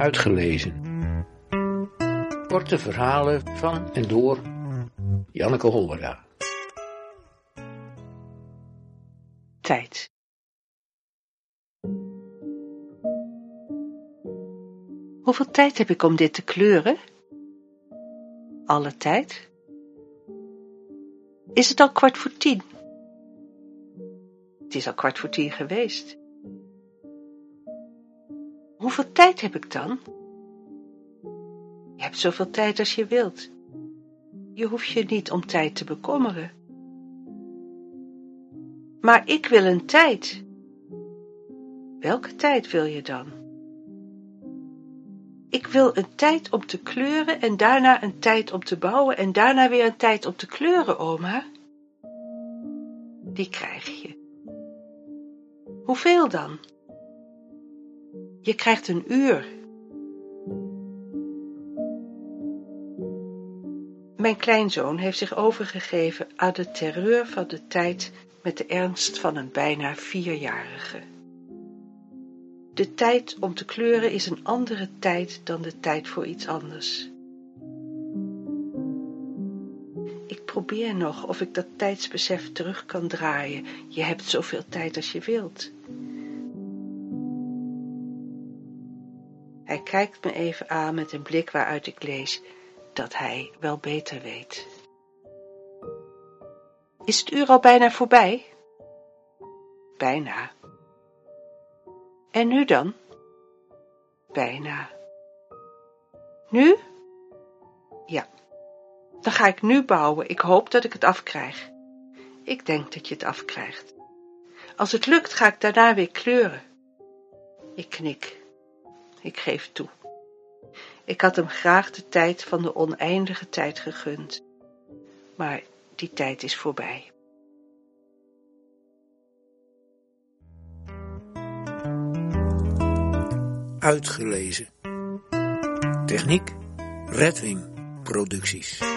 Uitgelezen. Korte verhalen van en door Janneke Hollera. Tijd. Hoeveel tijd heb ik om dit te kleuren? Alle tijd? Is het al kwart voor tien? Het is al kwart voor tien geweest. Hoeveel tijd heb ik dan? Je hebt zoveel tijd als je wilt. Je hoeft je niet om tijd te bekommeren. Maar ik wil een tijd. Welke tijd wil je dan? Ik wil een tijd om te kleuren en daarna een tijd om te bouwen en daarna weer een tijd om te kleuren, oma. Die krijg je. Hoeveel dan? Je krijgt een uur. Mijn kleinzoon heeft zich overgegeven aan de terreur van de tijd met de ernst van een bijna vierjarige. De tijd om te kleuren is een andere tijd dan de tijd voor iets anders. Ik probeer nog of ik dat tijdsbesef terug kan draaien. Je hebt zoveel tijd als je wilt. Hij kijkt me even aan met een blik waaruit ik lees dat hij wel beter weet. Is het uur al bijna voorbij? Bijna. En nu dan? Bijna. Nu? Ja. Dan ga ik nu bouwen. Ik hoop dat ik het afkrijg. Ik denk dat je het afkrijgt. Als het lukt, ga ik daarna weer kleuren. Ik knik. Ik geef toe. Ik had hem graag de tijd van de oneindige tijd gegund. Maar die tijd is voorbij. Uitgelezen. Techniek Redwing Producties.